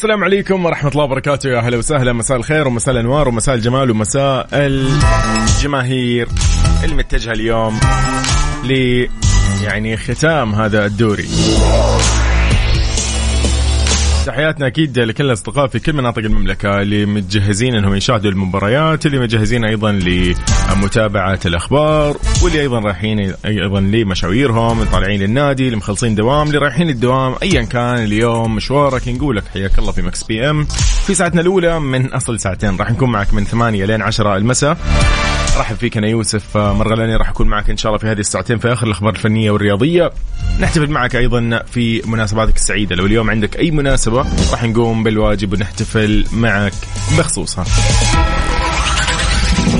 السلام عليكم ورحمة الله وبركاته. يا أهلا وسهلا. مساء الخير ومساء الأنوار ومساء الجمال ومساء الجماهير المتجهة اليوم ل يعني ختام هذا الدوري. تحياتنا أكيد لكل الأصدقاء في كل مناطق المملكة اللي متجهزين إنهم يشاهدوا المباريات اللي مجهزين أيضا لمتابعة الأخبار واللي أيضا رايحين أيضا لمشاويرهم طالعين للنادي اللي مخلصين دوام اللي رايحين الدوام ايا كان اليوم مشوارك. نقول لك حياك الله في Mix PM. في ساعتنا الأولى من أصل ساعتين راح نكون معك من 8 لين 10 المساء. رحب فيك أنا يوسف. مرغلاني راح أكون معك إن شاء الله في هذه الساعتين في آخر الأخبار الفنية والرياضية. نحتفل معك أيضا في مناسباتك السعيدة. لو اليوم عندك أي مناسبة راح نقوم بالواجب ونحتفل معك بخصوصها.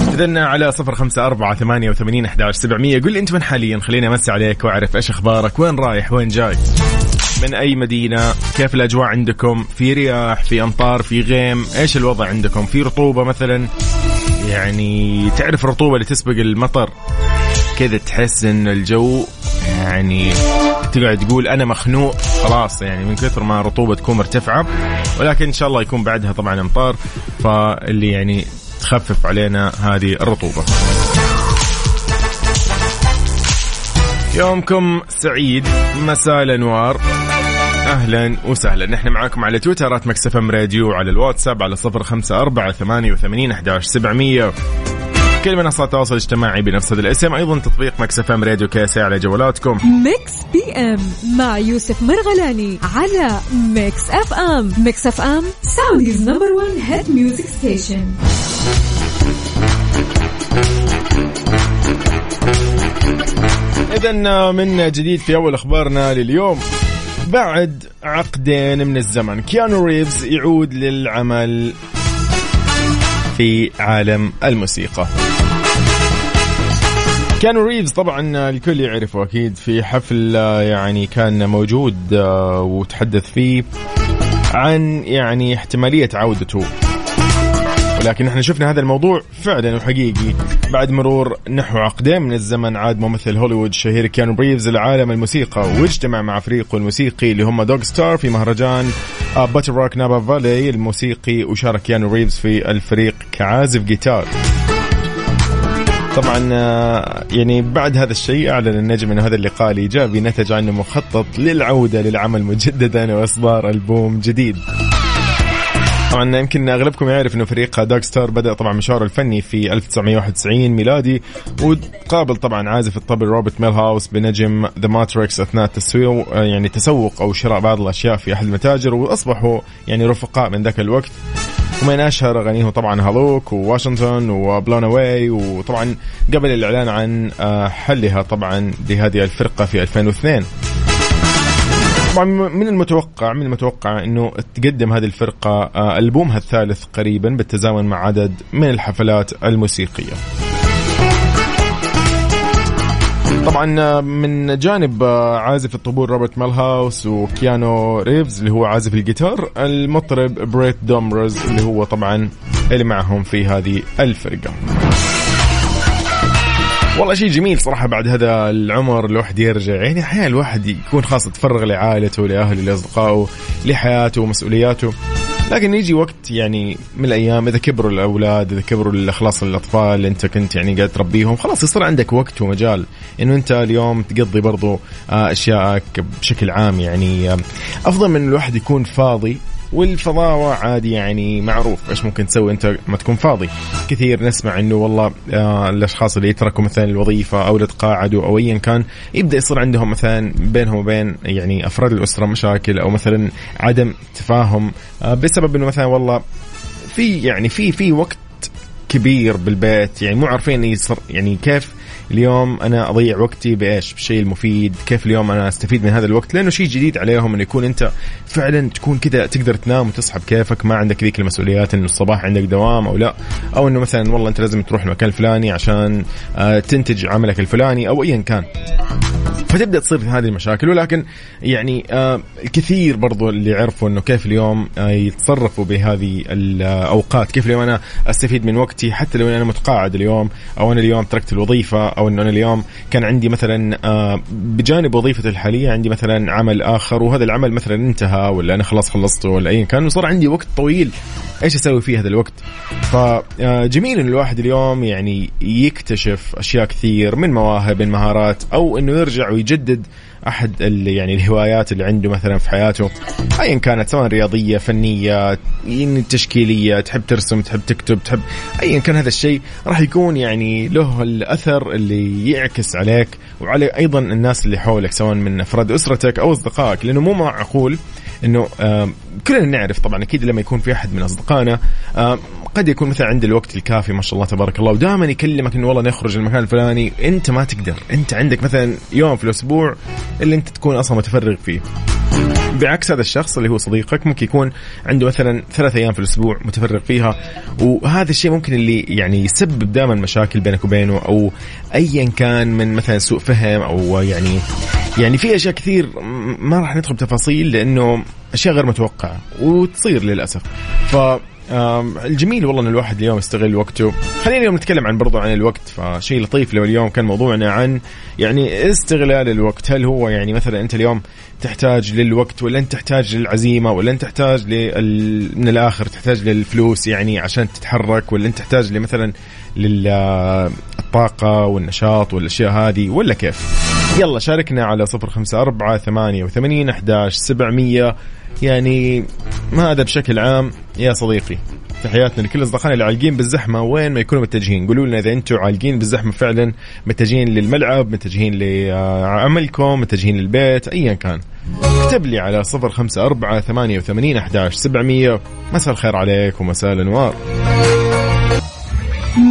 إذن على صفر خمسة أربعة ثمانية وثمانين أحداش سبعمية. قل أنت من حاليا خليني أمسي عليك وأعرف إيش أخبارك. وين رايح؟ وين جاي؟ من أي مدينة؟ كيف الأجواء عندكم؟ في رياح في أمطار في غيم؟ إيش الوضع عندكم؟ في رطوبة مثلا؟ يعني تعرف الرطوبة اللي تسبق المطر؟ كذا تحس ان الجو يعني تقعد تقول أنا مخنوق خلاص يعني من كثر ما الرطوبة تكون مرتفعة. ولكن إن شاء الله يكون بعدها طبعا أمطار فاللي يعني تخفف علينا هذه الرطوبة. يومكم سعيد مساء الأنوار. أهلا وسهلا. نحن معاكم على تويتر at Mix FM Radio على الواتساب على صفر خمسة أربعة ثمانية وثمانين أحداش سبعمية. كل منصات التواصل الاجتماعي بنفس الاسم. أيضا تطبيق Mix FM Radio KSA على جوالاتكم. Mix PM مع يوسف مرغلاني على Mix FM. Mix FM Saudi's number 1 hit music station اذا من جديد في أول أخبارنا لليوم. بعد عقدين من الزمن. كيانو ريفز يعود للعمل في عالم الموسيقى. كانو ريفز طبعا الكل يعرفه أكيد في حفل يعني كان موجود وتحدث فيه عن يعني احتمالية عودته. ولكن إحنا شفنا هذا الموضوع فعلا وحقيقي بعد مرور نحو عقدين من الزمن عاد ممثل هوليوود الشهير كيانو ريفز لعالم الموسيقى واجتمع مع فريقه الموسيقي اللي هم Dogstar في مهرجان BottleRock Napa Valley الموسيقي وشارك كيانو ريفز في الفريق كعازف جيتار. طبعا يعني بعد هذا الشيء أعلن النجم إنه هذا اللقاء الإيجابي نتج عنه مخطط للعودة للعمل مجددا وإصدار ألبوم جديد. طبعا يمكن أغلبكم يعرف إنه فريق Dogstar بدأ طبعا مشواره الفني في 1991 ميلادي وقابل طبعا عازف الطبل روبرت ميل هاوس بنجم The Matrix أثناء التسويق يعني تسوق أو شراء بعض الأشياء في أحد المتاجر وأصبحوا يعني رفقاء من ذاك الوقت. ومن أشهر اغانيهم طبعا هالوك وواشنطن و Blown Away وطبعا قبل الإعلان عن حلها طبعا لهذه الفرقة في 2002 طبعا من المتوقع من المتوقع إنه تقدم هذه الفرقة ألبومها الثالث قريبا بالتزامن مع عدد من الحفلات الموسيقية. طبعا من جانب عازف الطبول روبرت مالهاوس وكيانو ريفز اللي هو عازف الجيتار المطرب بريت دومروز اللي هو طبعا اللي معهم في هذه الفرقة. والله شيء جميل صراحة بعد هذا العمر الواحد يرجع. يعني أحيانا الواحد يكون خاص يتفرغ لعائلته لأهله لأصدقائه لحياته ومسؤولياته. لكن يجي وقت يعني من الأيام إذا كبروا الأولاد إذا كبروا خلاص الأطفال اللي أنت كنت يعني قاعد تربيهم خلاص يصير عندك وقت ومجال. إنه أنت اليوم تقضي برضو آه، اشيائك بشكل عام يعني آه، أفضل من الواحد يكون فاضي والفضاوة عادي يعني معروف. إيش ممكن تسوي أنت ما تكون فاضي؟ كثير نسمع إنه والله آه الأشخاص اللي يتركوا مثلا الوظيفة أو اللي تقاعدوا أو ايا كان يبدأ يصير عندهم مثلا بينهم وبين يعني أفراد الأسرة مشاكل أو مثلا عدم تفاهم آه بسبب إنه مثلا والله في يعني في في وقت كبير بالبيت. يعني مو عارفين يعني كيف اليوم أنا أضيع وقتي بإيش؟ بالشيء المفيد. كيف اليوم أنا أستفيد من هذا الوقت؟ لأنه شيء جديد عليهم انه يكون أنت فعلا تكون كذا تقدر تنام وتصحى بكيفك. ما عندك ذيك المسؤوليات إنه الصباح عندك دوام أو لا. أو إنه مثلا والله أنت لازم تروح المكان الفلاني عشان آه، تنتج عملك الفلاني أو ايا كان. فتبدأ تصير هذه المشاكل. ولكن يعني آه الكثير برضو اللي يعرفوا إنه كيف اليوم آه يتصرفوا بهذه الأوقات. كيف اليوم أنا أستفيد من وقتي حتى لو أنا متقاعد اليوم أو أنا اليوم تركت الوظيفة أو إنه أنا اليوم كان عندي مثلا آه بجانب وظيفتي الحالية عندي مثلا عمل آخر وهذا العمل مثلا انتهى ولا أنا خلاص خلصته ولا ايا كان وصار عندي وقت طويل. إيش أسوي فيه هذا الوقت؟ فجميل آه، إن الواحد اليوم يعني يكتشف أشياء كثير من مواهب من مهارات أو إنه يرجع ويجدد أحد يعني الهوايات اللي عنده مثلا في حياته ايا كانت سواء رياضية فنية تشكيلية تحب ترسم تحب تكتب تحب ايا كان هذا الشيء راح يكون يعني له الأثر اللي يعكس عليك وعلى أيضا الناس اللي حولك سواء من أفراد أسرتك أو أصدقائك لأنه مو معقول إنه كلنا نعرف طبعا أكيد لما يكون في أحد من أصدقائنا قد يكون مثلا عنده الوقت الكافي ما شاء الله تبارك الله ودائما يكلمك إنه والله نخرج المكان الفلاني أنت ما تقدر أنت عندك مثلا يوم في الأسبوع اللي أنت تكون أصلا متفرغ فيه. بعكس هذا الشخص اللي هو صديقك ممكن يكون عنده مثلا ثلاث أيام في الأسبوع متفرغ فيها وهذا الشيء ممكن اللي يعني يسبب دائما مشاكل بينك وبينه أو ايا كان من مثلا سوء فهم أو يعني يعني في أشياء كثير ما راح ندخل بتفاصيل لأنه أشياء غير متوقعة وتصير للأسف. ف الجميل والله إن الواحد اليوم يستغل وقته. خلينا اليوم نتكلم عن برضو عن الوقت فشيء لطيف لو اليوم كان موضوعنا عن يعني استغلال الوقت. هل هو يعني مثلا أنت اليوم تحتاج للوقت ولا أنت تحتاج للعزيمة ولا أنت تحتاج لل... من الآخر تحتاج للفلوس يعني عشان تتحرك ولا أنت تحتاج لمثلا للطاقه والنشاط والأشياء هذه ولا كيف؟ يلا شاركنا على صفر خمسة أربعة ثمانية وثمانين أحداش سبعمية يعني هذا بشكل عام يا صديقي. تحياتنا لكل أصدقائنا اللي عالقين بالزحمة وين ما يكونوا متجهين؟ قولوا لنا إذا أنتم عالقين بالزحمة فعلا متجهين للملعب متجهين لعملكم متجهين للبيت ايا كان. اكتب لي على صفر خمسة أربعة ثمانية وثمانين أحداش سبعمية. مساء الخير عليك ومساء الأنوار.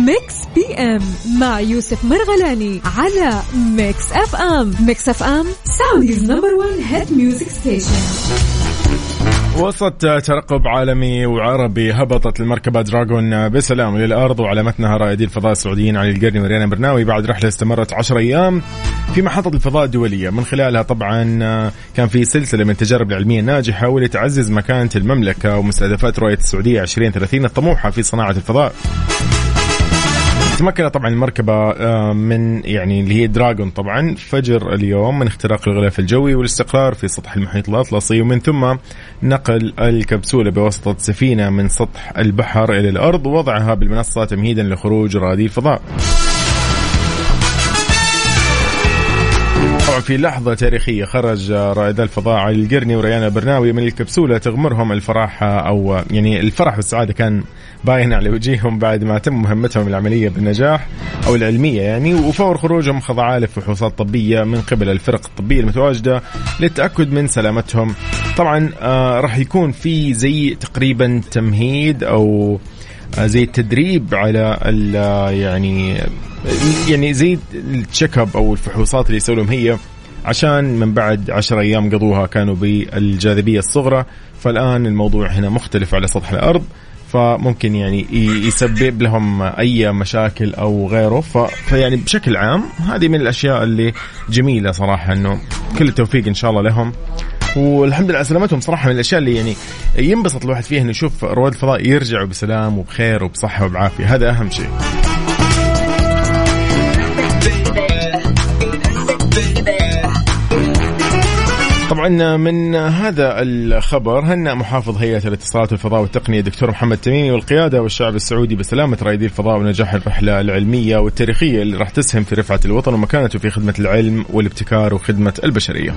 Mix PM مع يوسف مرغلاني على Mix FM. Mix FM Saudi's number 1 hit music station وسط ترقب عالمي وعربي هبطت المركبة دراغون بسلام للأرض وعلى متنها رائدي الفضاء السعوديين علي القرني وريانا برناوي. بعد رحلة استمرت 10 أيام في محطة الفضاء الدولية. من خلالها طبعا كان في سلسلة من التجارب العلمية الناجحة واللي تعزز مكانة المملكة ومستهدفات رؤية السعودية 2030 الطموحة في صناعة الفضاء. تمكن طبعا المركبة آه، من يعني اللي هي دراجون طبعا. فجر اليوم من اختراق الغلاف الجوي والاستقرار في سطح المحيط الأطلسي ومن ثم نقل الكبسولة بواسطة سفينة من سطح البحر إلى الأرض ووضعها بالمنصة تمهيدا لخروج رائدي الفضاء. في لحظة تاريخية خرج رائد الفضاء علي القرني وريانا برناوي من الكبسولة تغمرهم الفرح أو يعني الفرح والسعادة كان باين على وجيههم بعد ما تم مهمتهم العملية بالنجاح أو العلمية يعني وفور خروجهم خضعا لفحوصات طبية من قبل الفرق الطبية المتواجدة للتأكد من سلامتهم. طبعا آه راح يكون في زي تقريبا تمهيد أو زي التدريب على يعني يعني زي التشيك اب أو الفحوصات اللي يسوي لهم هي عشان من بعد عشر أيام قضوها كانوا بالجاذبية الصغرى. فالآن الموضوع هنا مختلف على سطح الأرض فممكن يعني يسبب لهم أي مشاكل أو غيره. فيعني بشكل عام هذه من الأشياء اللي جميلة صراحة إنه كل التوفيق إن شاء الله لهم. والحمد لله على سلامتهم. صراحة من الأشياء اللي يعني ينبسط الواحد فيها إنه يشوف رواد الفضاء يرجعوا بسلام وبخير وبصحة وبعافية. هذا أهم شيء. طبعا من هذا الخبر هنأ محافظ هيئة الاتصالات والفضاء والتقنية الدكتور محمد تميمي والقيادة والشعب السعودي بسلامة رائدي الفضاء ونجاح الرحلة العلمية والتاريخية اللي راح تسهم في رفعة الوطن ومكانته في خدمة العلم والابتكار وخدمة البشرية.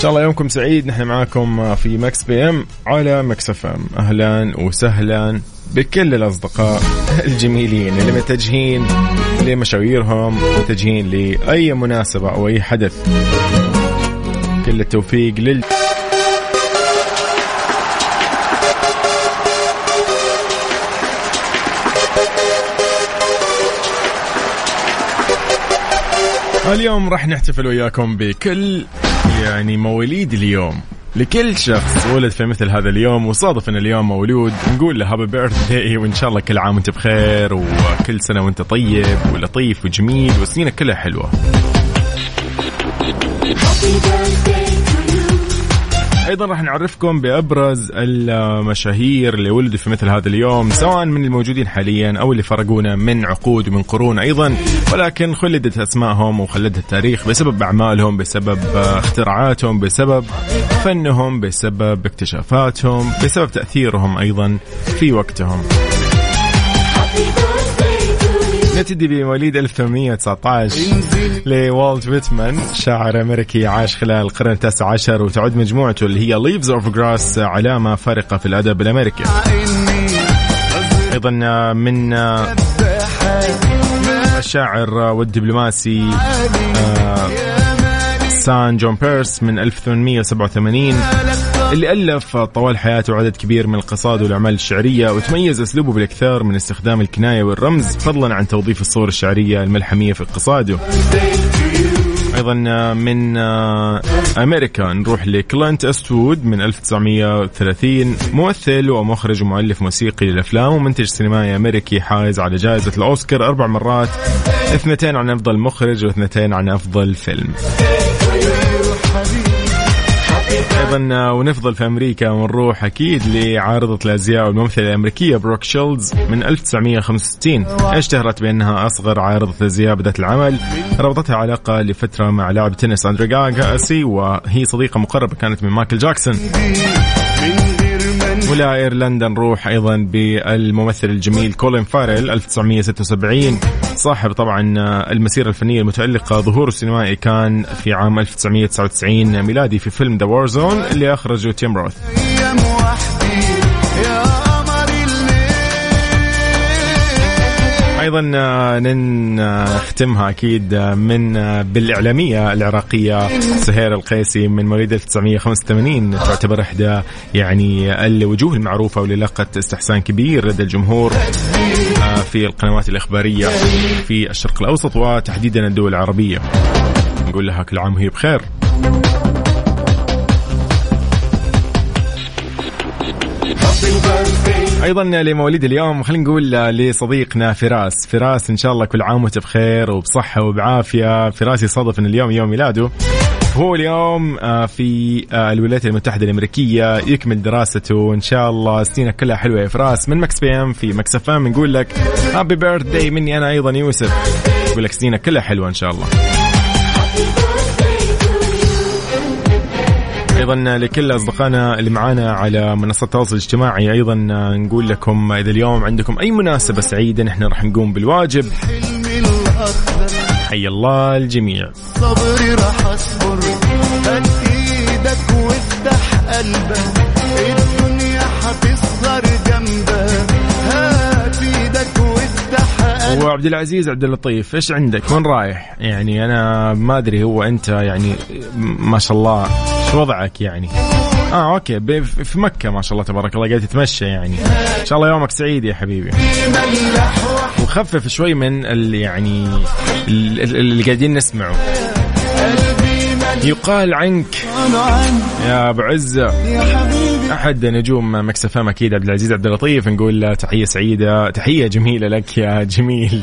إن شاء الله يومكم سعيد. نحن معاكم في Mix PM على Mix FM. أهلا وسهلا بكل الأصدقاء الجميلين اللي متجهين لمشاويرهم متجهين لأي مناسبة أو أي حدث. كل التوفيق لل اليوم راح نحتفل وياكم بكل يعني مواليد اليوم. لكل شخص ولد في مثل هذا اليوم وصادف إن اليوم مولود نقول له هابي بيرث داي وإن شاء الله كل عام وأنت بخير وكل سنة وأنت طيب ولطيف وجميل وسنينك كلها حلوة. أيضا راح نعرفكم بأبرز المشاهير اللي ولدوا في مثل هذا اليوم سواء من الموجودين حاليا أو اللي فرقونا من عقود ومن قرون أيضا ولكن خلدت أسمائهم وخلدها التاريخ بسبب أعمالهم بسبب اختراعاتهم بسبب فنهم بسبب اكتشافاتهم بسبب تأثيرهم أيضا في وقتهم. نبتدي بمواليد 1819 لوالت ويتمان شاعر أمريكي عاش خلال القرن التاسع عشر وتعد مجموعته اللي هي Leaves of Grass علامة فارقة في الأدب الأمريكي. أيضا من الشاعر والدبلوماسي سان جون بيرس من 1887 اللي ألف طوال حياته عدد كبير من القصائد والأعمال الشعرية وتميز أسلوبه بالإكثار من استخدام الكناية والرمز فضلا عن توظيف الصور الشعرية الملحمية في قصائده. أيضا من أمريكا نروح لكلينت إيستوود من 1930 ممثل ومخرج ومؤلف موسيقي للأفلام ومنتج سينمائي أمريكي حائز على جائزة الأوسكار أربع مرات اثنتين عن أفضل مخرج واثنتين عن أفضل فيلم. أيضا ونفضل في أمريكا ونروح أكيد لعارضة الأزياء والممثلة الأمريكية بروك شيلدز من 1965 اشتهرت بأنها أصغر عارضة أزياء بدأت العمل. ربطتها علاقة لفترة مع لاعب تنس أندريه أغاسي وهي صديقة مقربة كانت من مايكل جاكسون. ولا ايرلندا نروح أيضا بالممثل الجميل كولين فاريل 1976 صاحب طبعا المسيرة الفنية المتألقة ظهوره السينمائي كان في عام 1999 ميلادي في فيلم The War Zone اللي أخرجه تيم روث أيضا نختمها أكيد من بالإعلامية العراقية سهير القيسي من مواليد 1985 تعتبر إحدى يعني الوجوه المعروفة واللي لقت استحسان كبير لدى الجمهور في القنوات الإخبارية في الشرق الأوسط وتحديدا الدول العربية. نقول لها كل عام وهي بخير. أيضا لمواليد اليوم خلينا نقول لصديقنا فراس. فراس إن شاء الله كل عام وأنت بخير وبصحة وبعافية. فراس يصادف إن اليوم يوم ميلاده. هو اليوم في الولايات المتحدة الأمريكية. يكمل دراسته إن شاء الله سنينك كلها حلوة يا فراس. من Mix PM في Mix FM نقول لك هابي بيرث داي مني أنا أيضا يوسف. نقول لك سنينك كلها حلوة إن شاء الله. أيضا لكل أصدقائنا اللي معانا على منصات التواصل الاجتماعي أيضا نقول لكم إذا اليوم عندكم أي مناسبة سعيدة نحن راح نقوم بالواجب. حي الله الجميع. صبري راح أصبر. إيدك وافتح قلبك. الدنيا هتصغر جنبك. هات إيدك وعبد العزيز عبد اللطيف إيش عندك؟ وين رايح؟ يعني أنا ما أدري هو أنت يعني ما شاء الله شو وضعك يعني؟ آه أوكي في مكة ما شاء الله تبارك الله قاعد تتمشى يعني. إن شاء الله يومك سعيد يا حبيبي. وخفف شوي من ال يعني ال- ال- اللي قاعدين نسمعه. يقال عنك يا أبو عزة. أحد نجوم Mix FM أكيد عبد العزيز عبد اللطيف نقول له تحية سعيدة تحية جميلة لك يا جميل.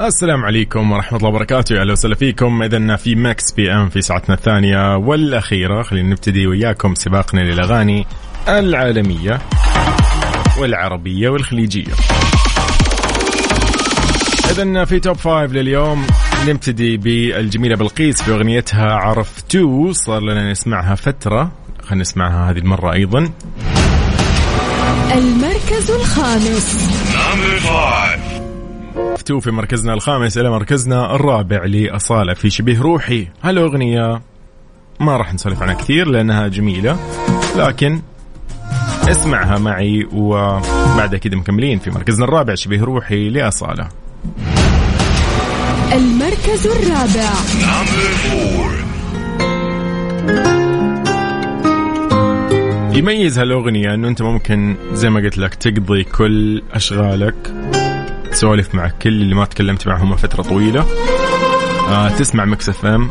السلام عليكم ورحمة الله وبركاته. أهلا وسهلا فيكم. إذا في Mix PM في ساعتنا الثانية والأخيرة خلينا نبتدي وياكم سباقنا للأغاني العالمية والعربية والخليجية. إذا في توب فايف لليوم نبتدي بالجميلة بلقيس بأغنيتها عرفتو صار لنا نسمعها فترة. خلينا نسمعها هذه المرة أيضا. المركز الخامس. عرفتو في مركزنا الخامس إلى مركزنا الرابع لأصالة في شبيه روحي. هالأغنية ما راح نسولف عنها كثير لأنها جميلة لكن اسمعها معي وبعد كده مكملين في مركزنا الرابع شبيه روحي لأصالة. المركز الرابع. يميز هالأغنية أنه أنت ممكن زي ما قلت لك تقضي كل أشغالك تسولف مع كل اللي ما تكلمت معهم من فترة طويلة. آه تسمع Mix FM.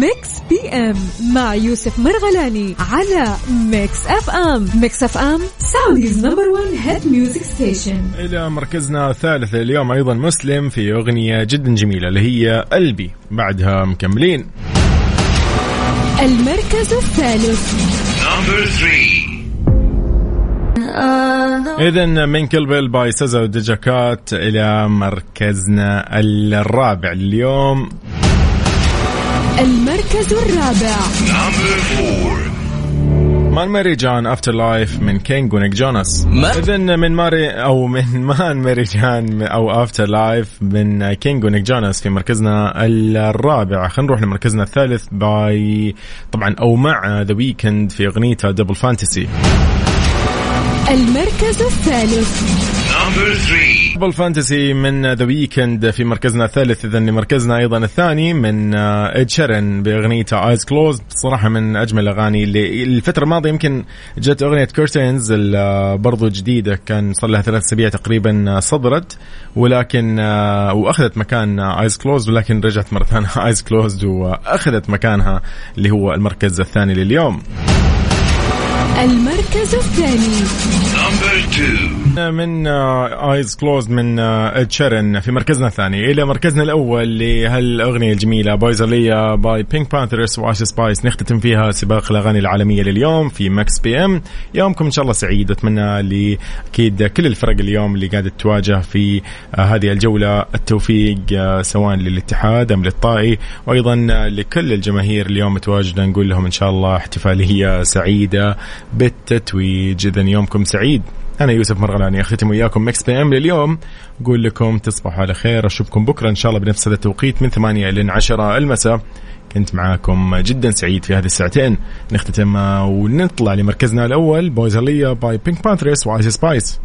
Mix PM مع يوسف مرغلاني على Mix FM. Mix FM Saudi's number 1 hit music station إلى مركزنا الثالث اليوم أيضا مسلم في أغنية جدا جميلة اللي هي قلبي. بعدها مكملين. المركز الثالث. إذا من كلبل باي سازا ودجاكات إلى مركزنا الرابع اليوم. المركز الرابع. Maan Meri Jaan Afterlife من King ونيك جوناس اذا من Meri أو من Maan Meri Jaan أو Afterlife من King ونيك جوناس في مركزنا الرابع خلينا نروح لمركزنا الثالث by طبعا أو مع The Weeknd في اغنيته Double Fantasy المركز الثالث. Double Fantasy من The Weeknd في مركزنا الثالث. اذا لمركزنا أيضا الثاني من اد شيرن بأغنيته Eyes Closed صراحة من أجمل الاغاني اللي الفترة الماضية يمكن جت أغنية Curtains برضو جديدة. كان صار لها ثلاث أسابيع تقريبا صدرت. ولكن آه، وأخذت مكان Eyes Closed ولكن رجعت مرة ثانية Eyes Closed وأخذت مكانها اللي هو المركز الثاني لليوم. المركز الثاني. من Eyes Closed من اد شيرن في مركزنا الثاني. إلى مركزنا الأول لهالاغنيه الجميلة Boy's a liar by PinkPantheress و Ice Spice نختتم فيها سباق الأغاني العالمية لليوم في Mix PM يومكم إن شاء الله سعيد. أتمنى لأكيد كل الفرق اليوم اللي قاعدة تواجه في آه، هذه الجولة التوفيق آه، سواء للاتحاد أم للطائي. وأيضا لكل الجماهير اليوم متواجده نقول لهم إن شاء الله احتفالية سعيدة بالتتويج. اذا يومكم سعيد. أنا يوسف مرغلاني اختتم وياكم Mix PM لليوم. أقول لكم تصبحوا على خير أشوفكم بكرة إن شاء الله بنفس هذا التوقيت من 8 إلى 10 المساء. كنت معاكم جدا سعيد في هذه الساعتين. نختتم ونطلع لمركزنا الأول Boy's a liar by PinkPantheress و Ice Spice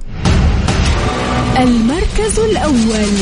المركز الأول.